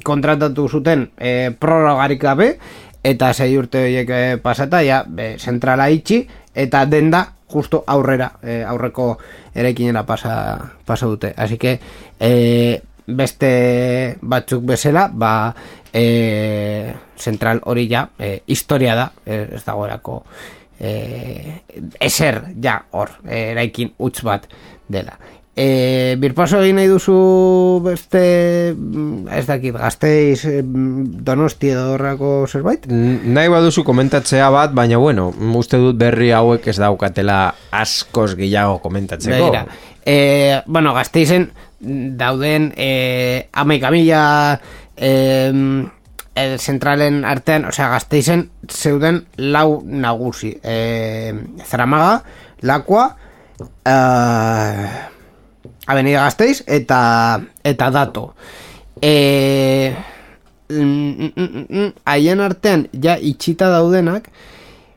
kontratatu zuten e, prorrogarik gabe eta sei urte horiek e, pasata ja be, zentrala itxi eta denda justo aurrera e, aurreko eraikinera pasa, pasa dute. Así que e, beste batzuk bezala ba e, zentral hori ja e, historia da e, ez dagoerako e, eser ja hor e, eraikin utz bat dela E, birpaso egin nahi duzu beste mm, ez dakit gazteiz mm, donosti edo horrako zerbait?
N- Nahi baduzu komentatzea bat, baina bueno, uste dut berri hauek ez daukatela askoz gehiago komentatzeko.
Begira, e, bueno, gazteizen dauden e, amaika mila e, el zentralen artean, osea, gazteizen zeuden lau nagusi. E, Zaramaga, Lakua, e, Avenida Gasteiz eta eta dato. E, haien artean ja itxita daudenak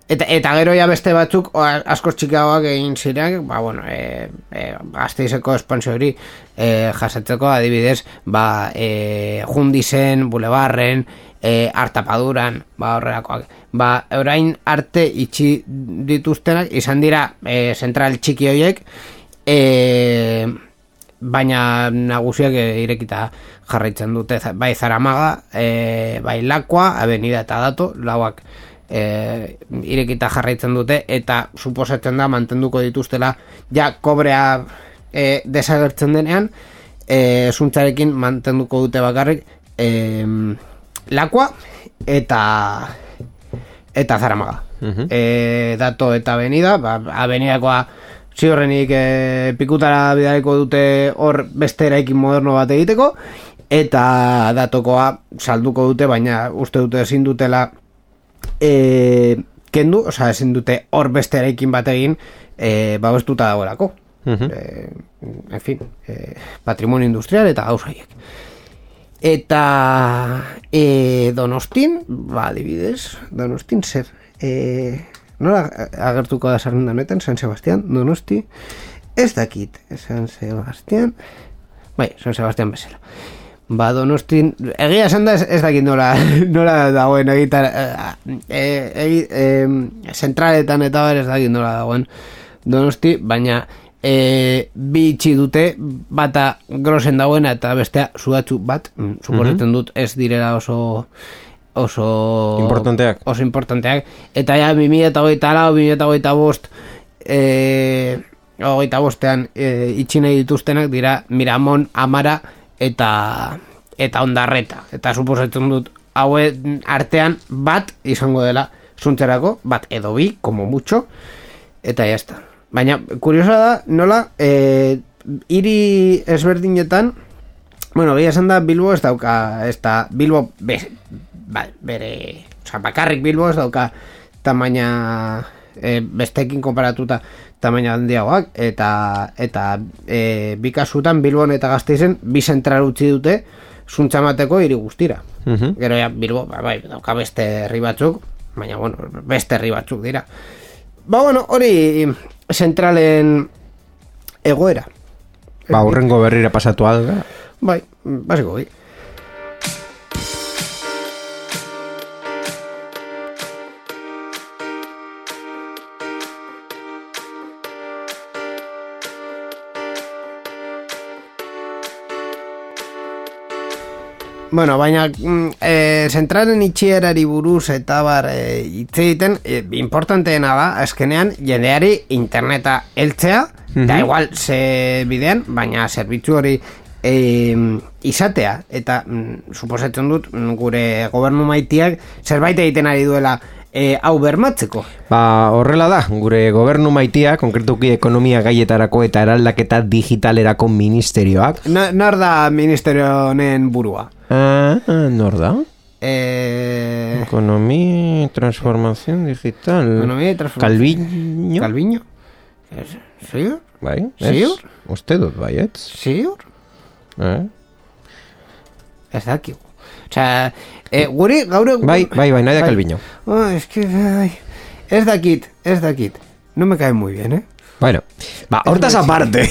eta, eta gero ja beste batzuk o, askoz txikiagoak egin zireak ba, bueno, e, e, gazteizeko espansio hori e, jasatzeko adibidez ba, e, jundizen, bulebarren e, hartapaduran ba, horrelakoak ba, orain arte itxi dituztenak izan dira e, zentral txiki horiek e, baina nagusiak eh, irekita jarraitzen dute bai Zaramaga, e, bai Lakua, Avenida eta Dato, lauak e, irekita jarraitzen dute eta suposatzen da mantenduko dituztela ja kobrea e, desagertzen denean e, zuntzarekin mantenduko dute bakarrik e, Lakua eta eta Zaramaga. e, dato eta Avenida, ba, Avenidakoa ziurrenik e, pikutara bidaliko dute hor beste eraikin moderno bat egiteko eta datokoa salduko dute baina uste dute ezin dutela e, kendu, osea ezin dute hor beste eraikin bat egin e, babestuta dagoelako. E, en fin e, patrimonio industrial eta gauza haiek eta e, donostin ba adibidez donostin zer e, nola agertuko da zerrenda honetan San Sebastián, donosti? Ez dakit, San Sebastián. Bai, San Sebastián bezala. Ba, donostin, egia esan da ez, ez dakit nola, nola dagoen egitar, e, e, e, zentraletan eta ber ez dakit nola dagoen donosti, baina e, bi dute, bata grosen dagoena eta bestea sudatzu bat, mm, suposatzen dut ez direla oso oso
Importanteak.
oso importanteak eta ja 2008 lau, 2008 bost e, hogeita bostean e, itxi nahi dituztenak dira Miramon, Amara eta eta ondarreta eta suposatzen dut haue artean bat izango dela zuntzerako, bat edo bi, como mucho eta ya está. Baina, kuriosa da, nola, e, hiri ezberdinetan, bueno, gehi esan da Bilbo ez dauka, ez da, Bilbo, be, ba, bere, oza, bakarrik Bilbo ez dauka tamaina e, bestekin konparatuta tamaina handiagoak, eta, eta e, bi kasutan Bilbon eta Gasteizen bi zentral utzi dute zuntzamateko hiri guztira.
Mhm.
Gero ja, Bilbo, ba, bai, dauka beste herri batzuk, baina, bueno, beste herri batzuk dira. Ba, bueno, hori zentralen egoera.
Ba, urrengo berrira pasatu alga.
Bai, basiko bai. Bueno, baina mm, e, zentralen itxierari buruz eta bar e, hitz egiten, e, importanteena da, azkenean, jendeari interneta heltzea, da igual ze bidean, baina zerbitzu hori e, izatea, eta mm, suposatzen dut mm, gure gobernu maitiak zerbait egiten ari duela e, hau bermatzeko.
Ba, horrela da, gure gobernu maitia, konkretuki ekonomia gaietarako eta eraldaketa digitalerako ministerioak.
Na, nor da ministerio honen burua?
Ah, ah, nor da?
E,
Ekonomia, transformación digital.
Ekonomia y transformación.
Calviño.
Calviño? Ez- Ziur?
Bai,
Ziur?
ez? Uste dut, baietz.
Ziur?
Eh?
Ez dakigu. Osea, e, guri gaur egun...
Bai, bai, bai, Nadia Calviño.
Oh, es que, ai, ez dakit, ez dakit. No me cae muy bien, eh?
Bueno, ba, hortaz aparte,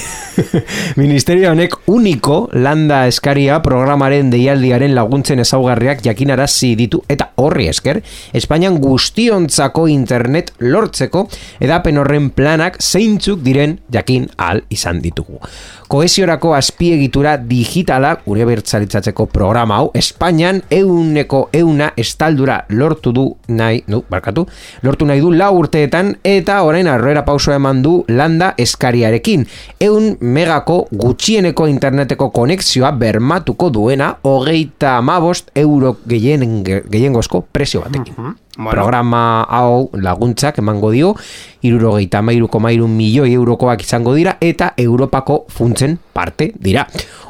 Ministerio honek uniko landa eskaria programaren deialdiaren laguntzen ezaugarriak jakinarazi ditu eta horri esker, Espainian guztiontzako internet lortzeko edapen horren planak zeintzuk diren jakin ahal izan ditugu. Koesiorako azpiegitura digitala gure bertzaritzatzeko programa hau Espainian euneko euna estaldura lortu du nahi, nu, barkatu, lortu nahi du lau urteetan eta orain arroera pauso eman du landa eskariarekin. Eun megako gutxieneko interneteko konexioa bermatuko duena hogeita amabost euro gehien, gehiengozko presio batekin.
Bueno.
Programa hau laguntzak emango dio, irurogeita mairu milioi eurokoak izango dira eta Europako funtzen parte dira.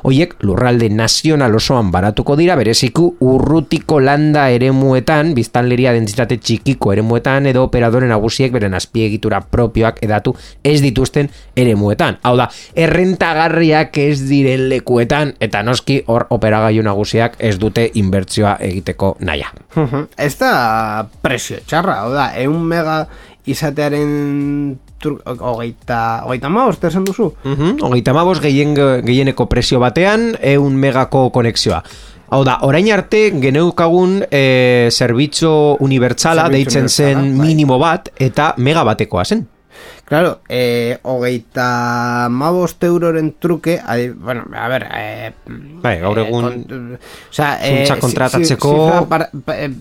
Hoiek lurralde nazional osoan baratuko dira, bereziku urrutiko landa eremuetan, biztanleria dentsitate txikiko eremuetan edo operadoren nagusiek beren azpiegitura propioak edatu ez dituzten eremuetan. Hau da, errentagarriak ez diren lekuetan eta noski hor operagailu nagusiak ez dute inbertsioa egiteko naia.
Ez da presio txarra, hau da, eun mega izatearen tur, hogeita, hogeita ma, esan duzu?
Mhm, Hogeita mabos gehien, gehieneko presio batean eun megako konexioa. Hau da, orain arte geneukagun e, zerbitzo unibertsala
Zerbitzu
deitzen zen
bai.
minimo bat eta mega batekoa zen.
Claro, eh, hogeita mabost euroren truke, adi, bueno, a ver, eh,
Bai, gaur egun funtsa kontratatzeko-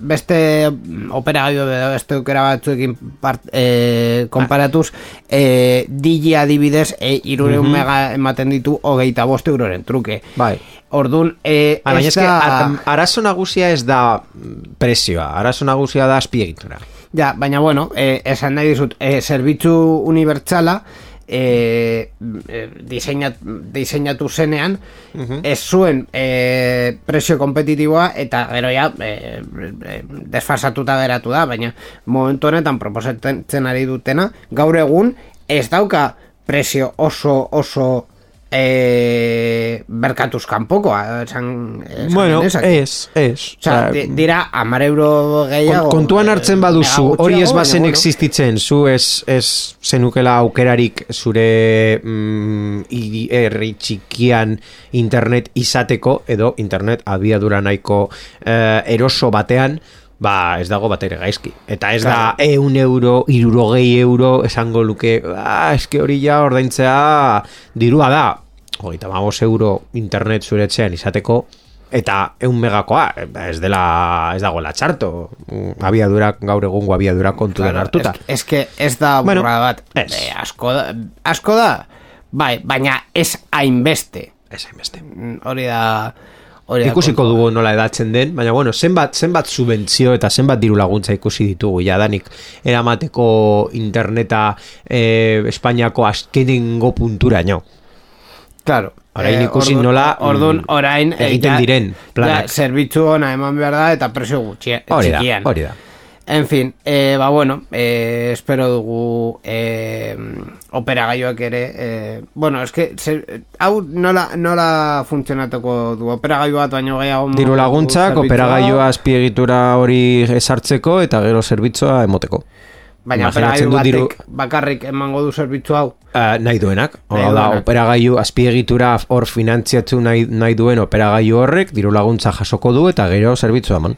beste operagailu edo beste aukera batzuekin part, eh, konparatuz, eh, digi adibidez, eh, irureun mega ematen ditu hogeita bost euroren truke.
Bai.
Orduan, eh,
baina
ez
eske,
da...
a- arazo nagusia ez da mm, presioa, arazo nagusia da azpiegitura.
Ja, baina bueno, eh, esan nahi dizut, eh, zerbitzu unibertsala eh, eh, diseinat, diseinatu zenean ez zuen eh, presio kompetitiboa eta gero ja eh, desfasatuta geratu da, baina momentu honetan proposatzen ari dutena, gaur egun ez dauka presio oso oso eh, berkatuz kanpokoa esan, esan
Bueno, ez, ez.
Osea, di- dira amar euro gehiago
Kon- kontuan hartzen baduzu, hori ez bazen
baina,
existitzen, zu ez, ez zenukela aukerarik zure mm, herri txikian internet izateko, edo internet abiadura nahiko eh, eroso batean, ba ez dago batere gaizki. Eta ez da eun euro, irurogei euro, esango luke, ah, eske hori ja ordaintzea dirua da, hogeita magos euro internet zure etxean izateko, eta eun megakoa, eh, ez dela ez dagoela txarto Mm, abiadura gaur egungo abiadura kontuan
Claro,
hartuta
Es, es ez da
Bueno,
bat.
ez.
Eh, asko da, asko da. Bai, baina ez hainbeste.
ez hainbeste
Mm, Hori da hori da
ikusiko dugu nola edatzen den, baina bueno, zenbat, zenbat subentzio eta zenbat diru laguntza ikusi ditugu jadanik eramateko interneta eh, Espainiako azkenengo punturaino.
Claro.
Orain
Eh,
ikusi
ordun-
nola,
Ordun,
mm,
orain... eh,
egiten
ja-
diren planak.
ja, zerbitzu ona eman behar da eta presio gutxi,
Hori da,
txikian.
hori da.
En fin, eh, ba bueno, eh, espero dugu eh, operagailuak ere, eh, bueno, eske, ze, hau nola, nola funtzionatuko du, operagailu bat baino gehiago...
Diru laguntzak,
zerbitzua,
operagailua azpiegitura hori esartzeko eta gero zerbitzua emoteko.
Baina operagailu
dut diru-
batek bakarrik emango du zerbitzu hau.
Uh, nahi duenak. Hau da, operagailu azpiegitura hor finantziatu nahi, nahi duen operagailu horrek diru laguntza jasoko du eta gero zerbitzua eman.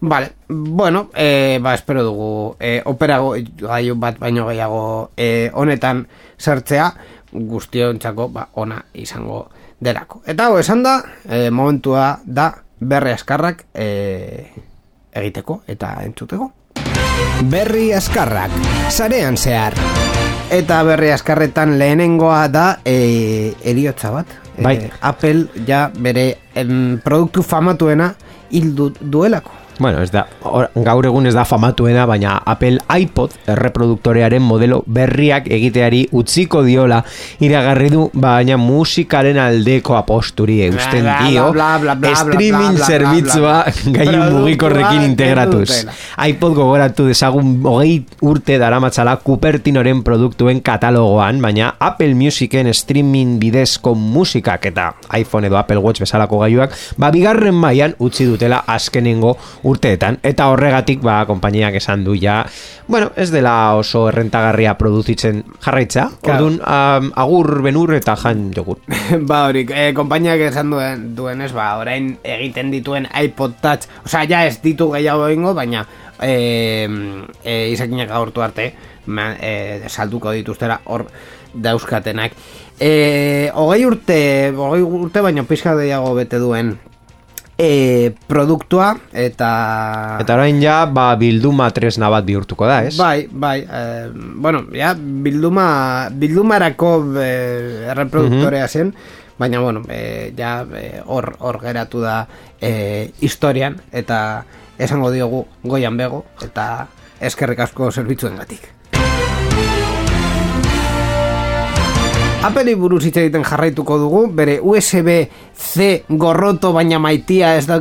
Vale, bueno, eh, ba, espero dugu eh, operagailu bat baino gehiago eh, honetan sartzea guztiontzako ba, ona izango delako. Eta hau esan da, eh, momentua da berri askarrak eh, egiteko eta entzuteko. Berri askarrak, sarean zehar. Eta berri askarretan lehenengoa da e, eriotza bat. E,
Bai.
Apple ja bere em, produktu famatuena hil du, duelako.
Bueno, ez da, or, gaur egun ez da famatuena, baina Apple iPod erreproduktorearen modelo berriak egiteari utziko diola iragarri du, baina musikaren aldeko aposturi eusten dio. streaming zerbitzua gailu
Produktua
mugikorrekin integratuz. iPod gogoratu dezagun hogei urte daramatzala Cupertinoren produktuen katalogoan, baina Apple Musicen streaming bidezko musikak eta iPhone edo Apple Watch bezalako gailuak, ba bigarren mailan utzi dutela azkenengo urteetan eta horregatik ba konpainiak esan du ja, bueno, ez dela oso errentagarria produzitzen jarraitza.
Claro.
Ordun um, agur benur eta jan jogur.
ba hori, eh, konpainiak esan duen, duenez, ba, orain egiten dituen iPod Touch, osea, ja ez ditu gehiago egingo, baina eh, eh, izakinak agortu arte, ma, eh, salduko dituztera hor dauzkatenak. Eh, hogei urte, hogei urte baino pizka gehiago bete duen eh, produktua eta...
Eta orain ja ba bilduma tresna bat bihurtuko da, ez?
Bai, bai, eh, bueno, ja, bilduma, bildumarako eh, erreproduktorea zen, baina, bueno, eh, ja, hor, hor geratu da eh, historian, eta esango diogu goian bego, eta eskerrik asko zerbitzuen Apple buruz hitz egiten jarraituko dugu, bere USB-C gorroto baina maitia ez da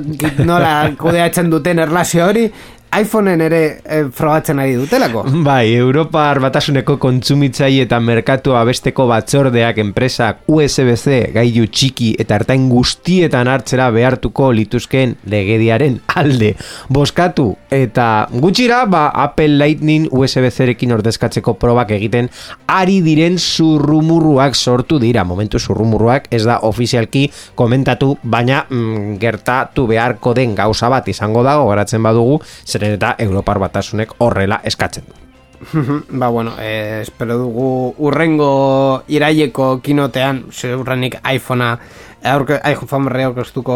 nola kudeatzen duten erlazio hori, iPhoneen ere eh, frogatzen ari dutelako.
Bai, Europar batasuneko kontsumitzaile eta merkatu abesteko batzordeak enpresak USB-C gailu txiki eta ertain guztietan hartzera behartuko lituzkeen legediaren alde. Boskatu eta gutxira, ba, Apple Lightning USB-C-rekin ordezkatzeko probak egiten ari diren zurrumurruak sortu dira. Momentu zurrumurruak ez da ofizialki komentatu, baina mm, gertatu beharko den gauza bat izango dago, garatzen badugu, zeren eta Europar batasunek horrela eskatzen du.
ba, bueno, eh, espero dugu urrengo iraileko kinotean, ziurrenik iPhonea iPhone berri aurkeztuko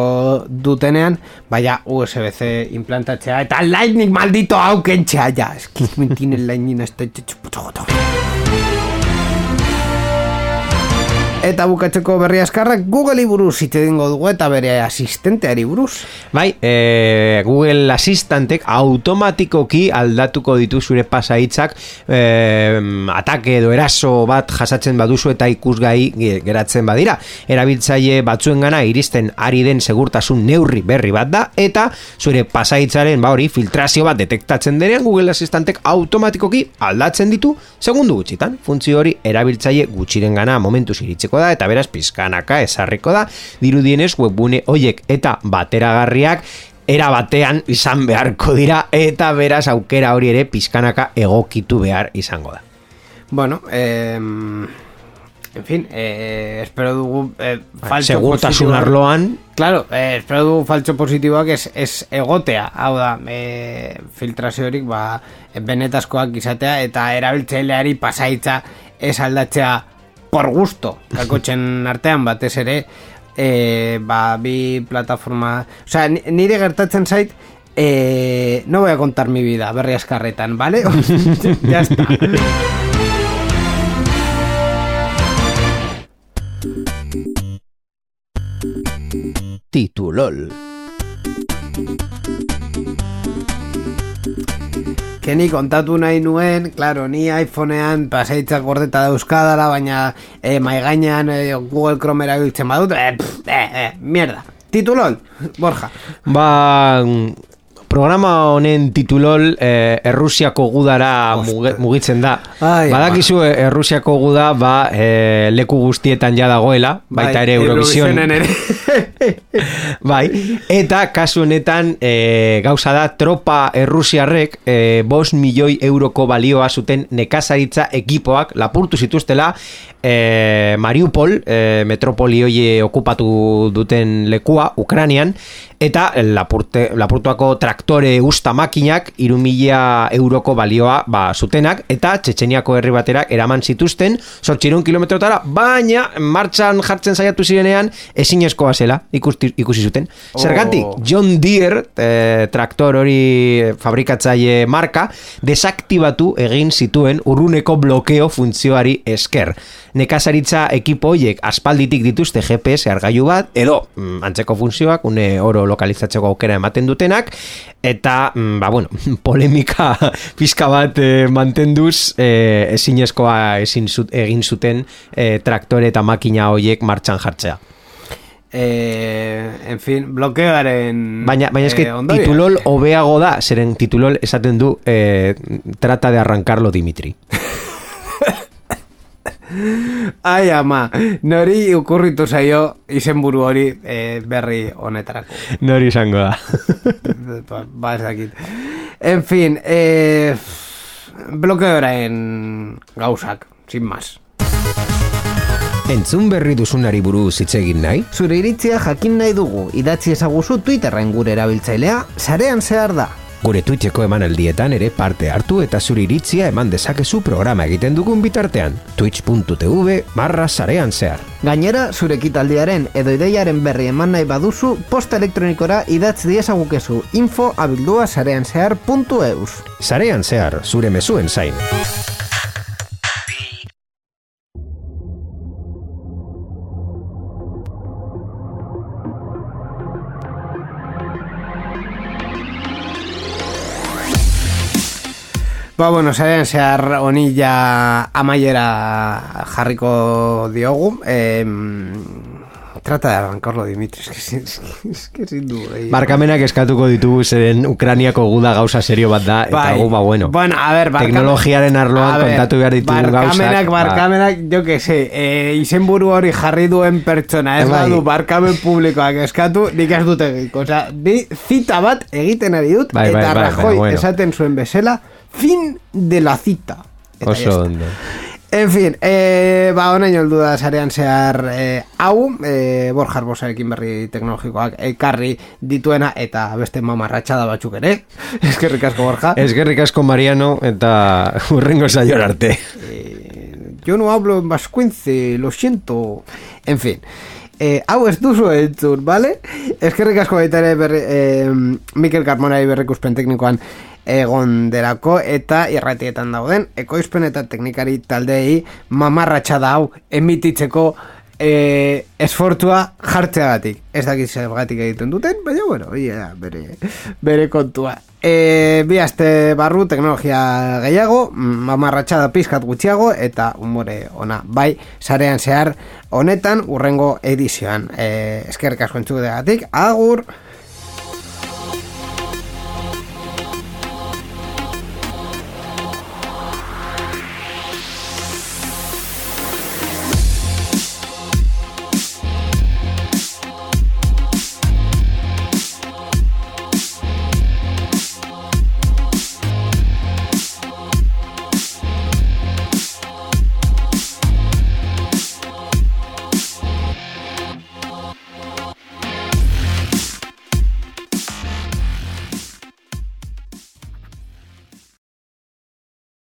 dutenean, baina USB-C implantatzea, eta Lightning maldito hau kentzea, ja, es que me tiene el Lightning puto goto. Eta bukatzeko berri askarrak Google buruz hitz egingo dugu eta bere asistenteari buruz.
Bai, e, Google Assistantek automatikoki aldatuko ditu zure pasaitzak e, atake edo eraso bat jasatzen baduzu eta ikusgai ge- geratzen badira. Erabiltzaile batzuengana iristen ari den segurtasun neurri berri bat da eta zure pasaitzaren ba hori filtrazio bat detektatzen denean Google Assistantek automatikoki aldatzen ditu segundu gutxitan. Funtzio hori erabiltzaile gutxirengana momentuz iritsiko da eta beraz pizkanaka esarriko da. Dirudienez webgune hoiek eta bateragarriak era batean izan beharko dira eta beraz aukera hori ere pizkanaka egokitu behar izango da.
Bueno, eh, en fin, eh, espero dugu eh, faltxo
Segurtasun arloan.
Claro, eh, espero dugu faltxo positiboak ez, ez egotea, hau da, eh, filtraziorik ba, benetazkoak izatea eta erabiltzaileari pasaitza ez aldatzea por gusto, kakotxen artean batez ere, eh, ba, bi plataforma, o sea, ni- nire gertatzen zait, eh, no voy a contar mi vida, berri askarretan, ¿vale? ya está.
titulol.
Keni kontatu nahi nuen, claro, ni iPhonean paseitzak gordeta dauzkadala, baina eh, maigainan eh, Google Chrome erabiltzen badut, eh, pff, eh, eh, mierda. Titulol, Borja.
Ba, programa honen titulol eh, Errusiako gudara muge- mugitzen da.
Ai,
Badakizu eh, Errusiako guda ba, eh, leku guztietan ja dagoela, baita
Bai,
ere Eurovision.
Ere.
bai, eta kasu honetan e, gauza da tropa errusiarrek e, bos milioi euroko balioa zuten nekazaritza ekipoak lapurtu zituztela e, Mariupol e, metropoli hoie okupatu duten lekua Ukranian eta lapurte, lapurtuako traktore usta makinak iru mila euroko balioa ba, zutenak eta Txetxeniako herri batera eraman zituzten sortxirun kilometrotara baina martxan jartzen saiatu zirenean ezinezkoa zela ikusti, ikusi zuten. Zergatik
Oh.
John Deere e, traktor hori fabrikatzaile marka desaktibatu egin zituen urruneko blokeo funtzioari esker. Nekazaritza ekipo hoiek aspalditik dituzte GPS argailu bat edo mm, antzeko funtzioak une oro lokalizatzeko aukera ematen dutenak eta mm, ba bueno polemika pizka bat eh, mantenduz eh, ezinezkoa ezin zut, egin zuten eh, traktore eta makina hoiek martxan jartzea
Eh, en fin, blokeoaren
Baina, baina eske
eh,
titulol hobeago da, zeren titulol esaten du eh, trata de arrancarlo Dimitri.
Ai ama, nori ukurritu zaio izenburu hori eh, berri honetarako.
Nori izango da.
ba, ba ez dakit. En fin, eh, blokeoaren gauzak, sin más.
Entzun berri duzunari buruz hitz egin nahi?
Zure iritzia jakin nahi dugu, idatzi ezaguzu Twitterren gure erabiltzailea, sarean zehar da.
Gure Twitcheko emanaldietan ere parte hartu eta zure iritzia eman dezakezu programa egiten dugun bitartean. twitch.tv barra sarean zehar.
Gainera, zure ekitaldiaren edo ideiaren berri eman nahi baduzu, posta elektronikora idatz diezagukezu info abildua sarean zehar.eus.
Sarean zehar, zure mezuen zain.
Ba, bueno, sarean zehar honi ja amaiera jarriko diogu. Eh, trata de arrancarlo, Dimitri. Es que, es que sin duda.
Barkamenak eskatuko ditugu zeren Ukraniako guda gauza serio bat da, eta
Bai.
gu ba bueno.
Bueno, a ver,
Teknologiaren arloan
ver,
kontatu behar ditugu gauzak.
Barkamenak,
ba,
barkamenak, jo que se, eh, izenburu hori jarri duen pertsona, ez
Bai.
badu barkamen publikoak eskatu, nik ez dut egiko. Osa, bi zita bat egiten ari dut,
Bai, bai,
eta
bai, bai, bueno.
esaten zuen bezala, fin de la cita. Eta
Oso ondo.
En fin, eh, ba, honaino heldu da sarean zehar eh, hau, eh, Borja Arbosarekin berri teknologikoak ekarri dituena eta beste mamarratxada batzuk ere. Eskerrik asko, Borja.
Eskerrik asko Mariano eta urrengo saior arte.
Yo no hablo en vascuence, lo siento. En fin. Eh, hau ez duzu entzun, vale? Eskerrik asko baita ere berri, eh, Mikel Carmonari berrikuspen teknikoan egon derako eta irratietan dauden ekoizpen eta teknikari taldeei mamarratxa da hau emititzeko eh, esfortua jartzeagatik. Ez dakit zergatik egiten duten, baina bueno, ia, bere, bere kontua. E, bi aste barru teknologia gehiago, mamarratxada pizkat gutxiago eta umore ona. Bai, sarean zehar honetan urrengo edizioan. E, eskerrik asko entzudegatik, agur!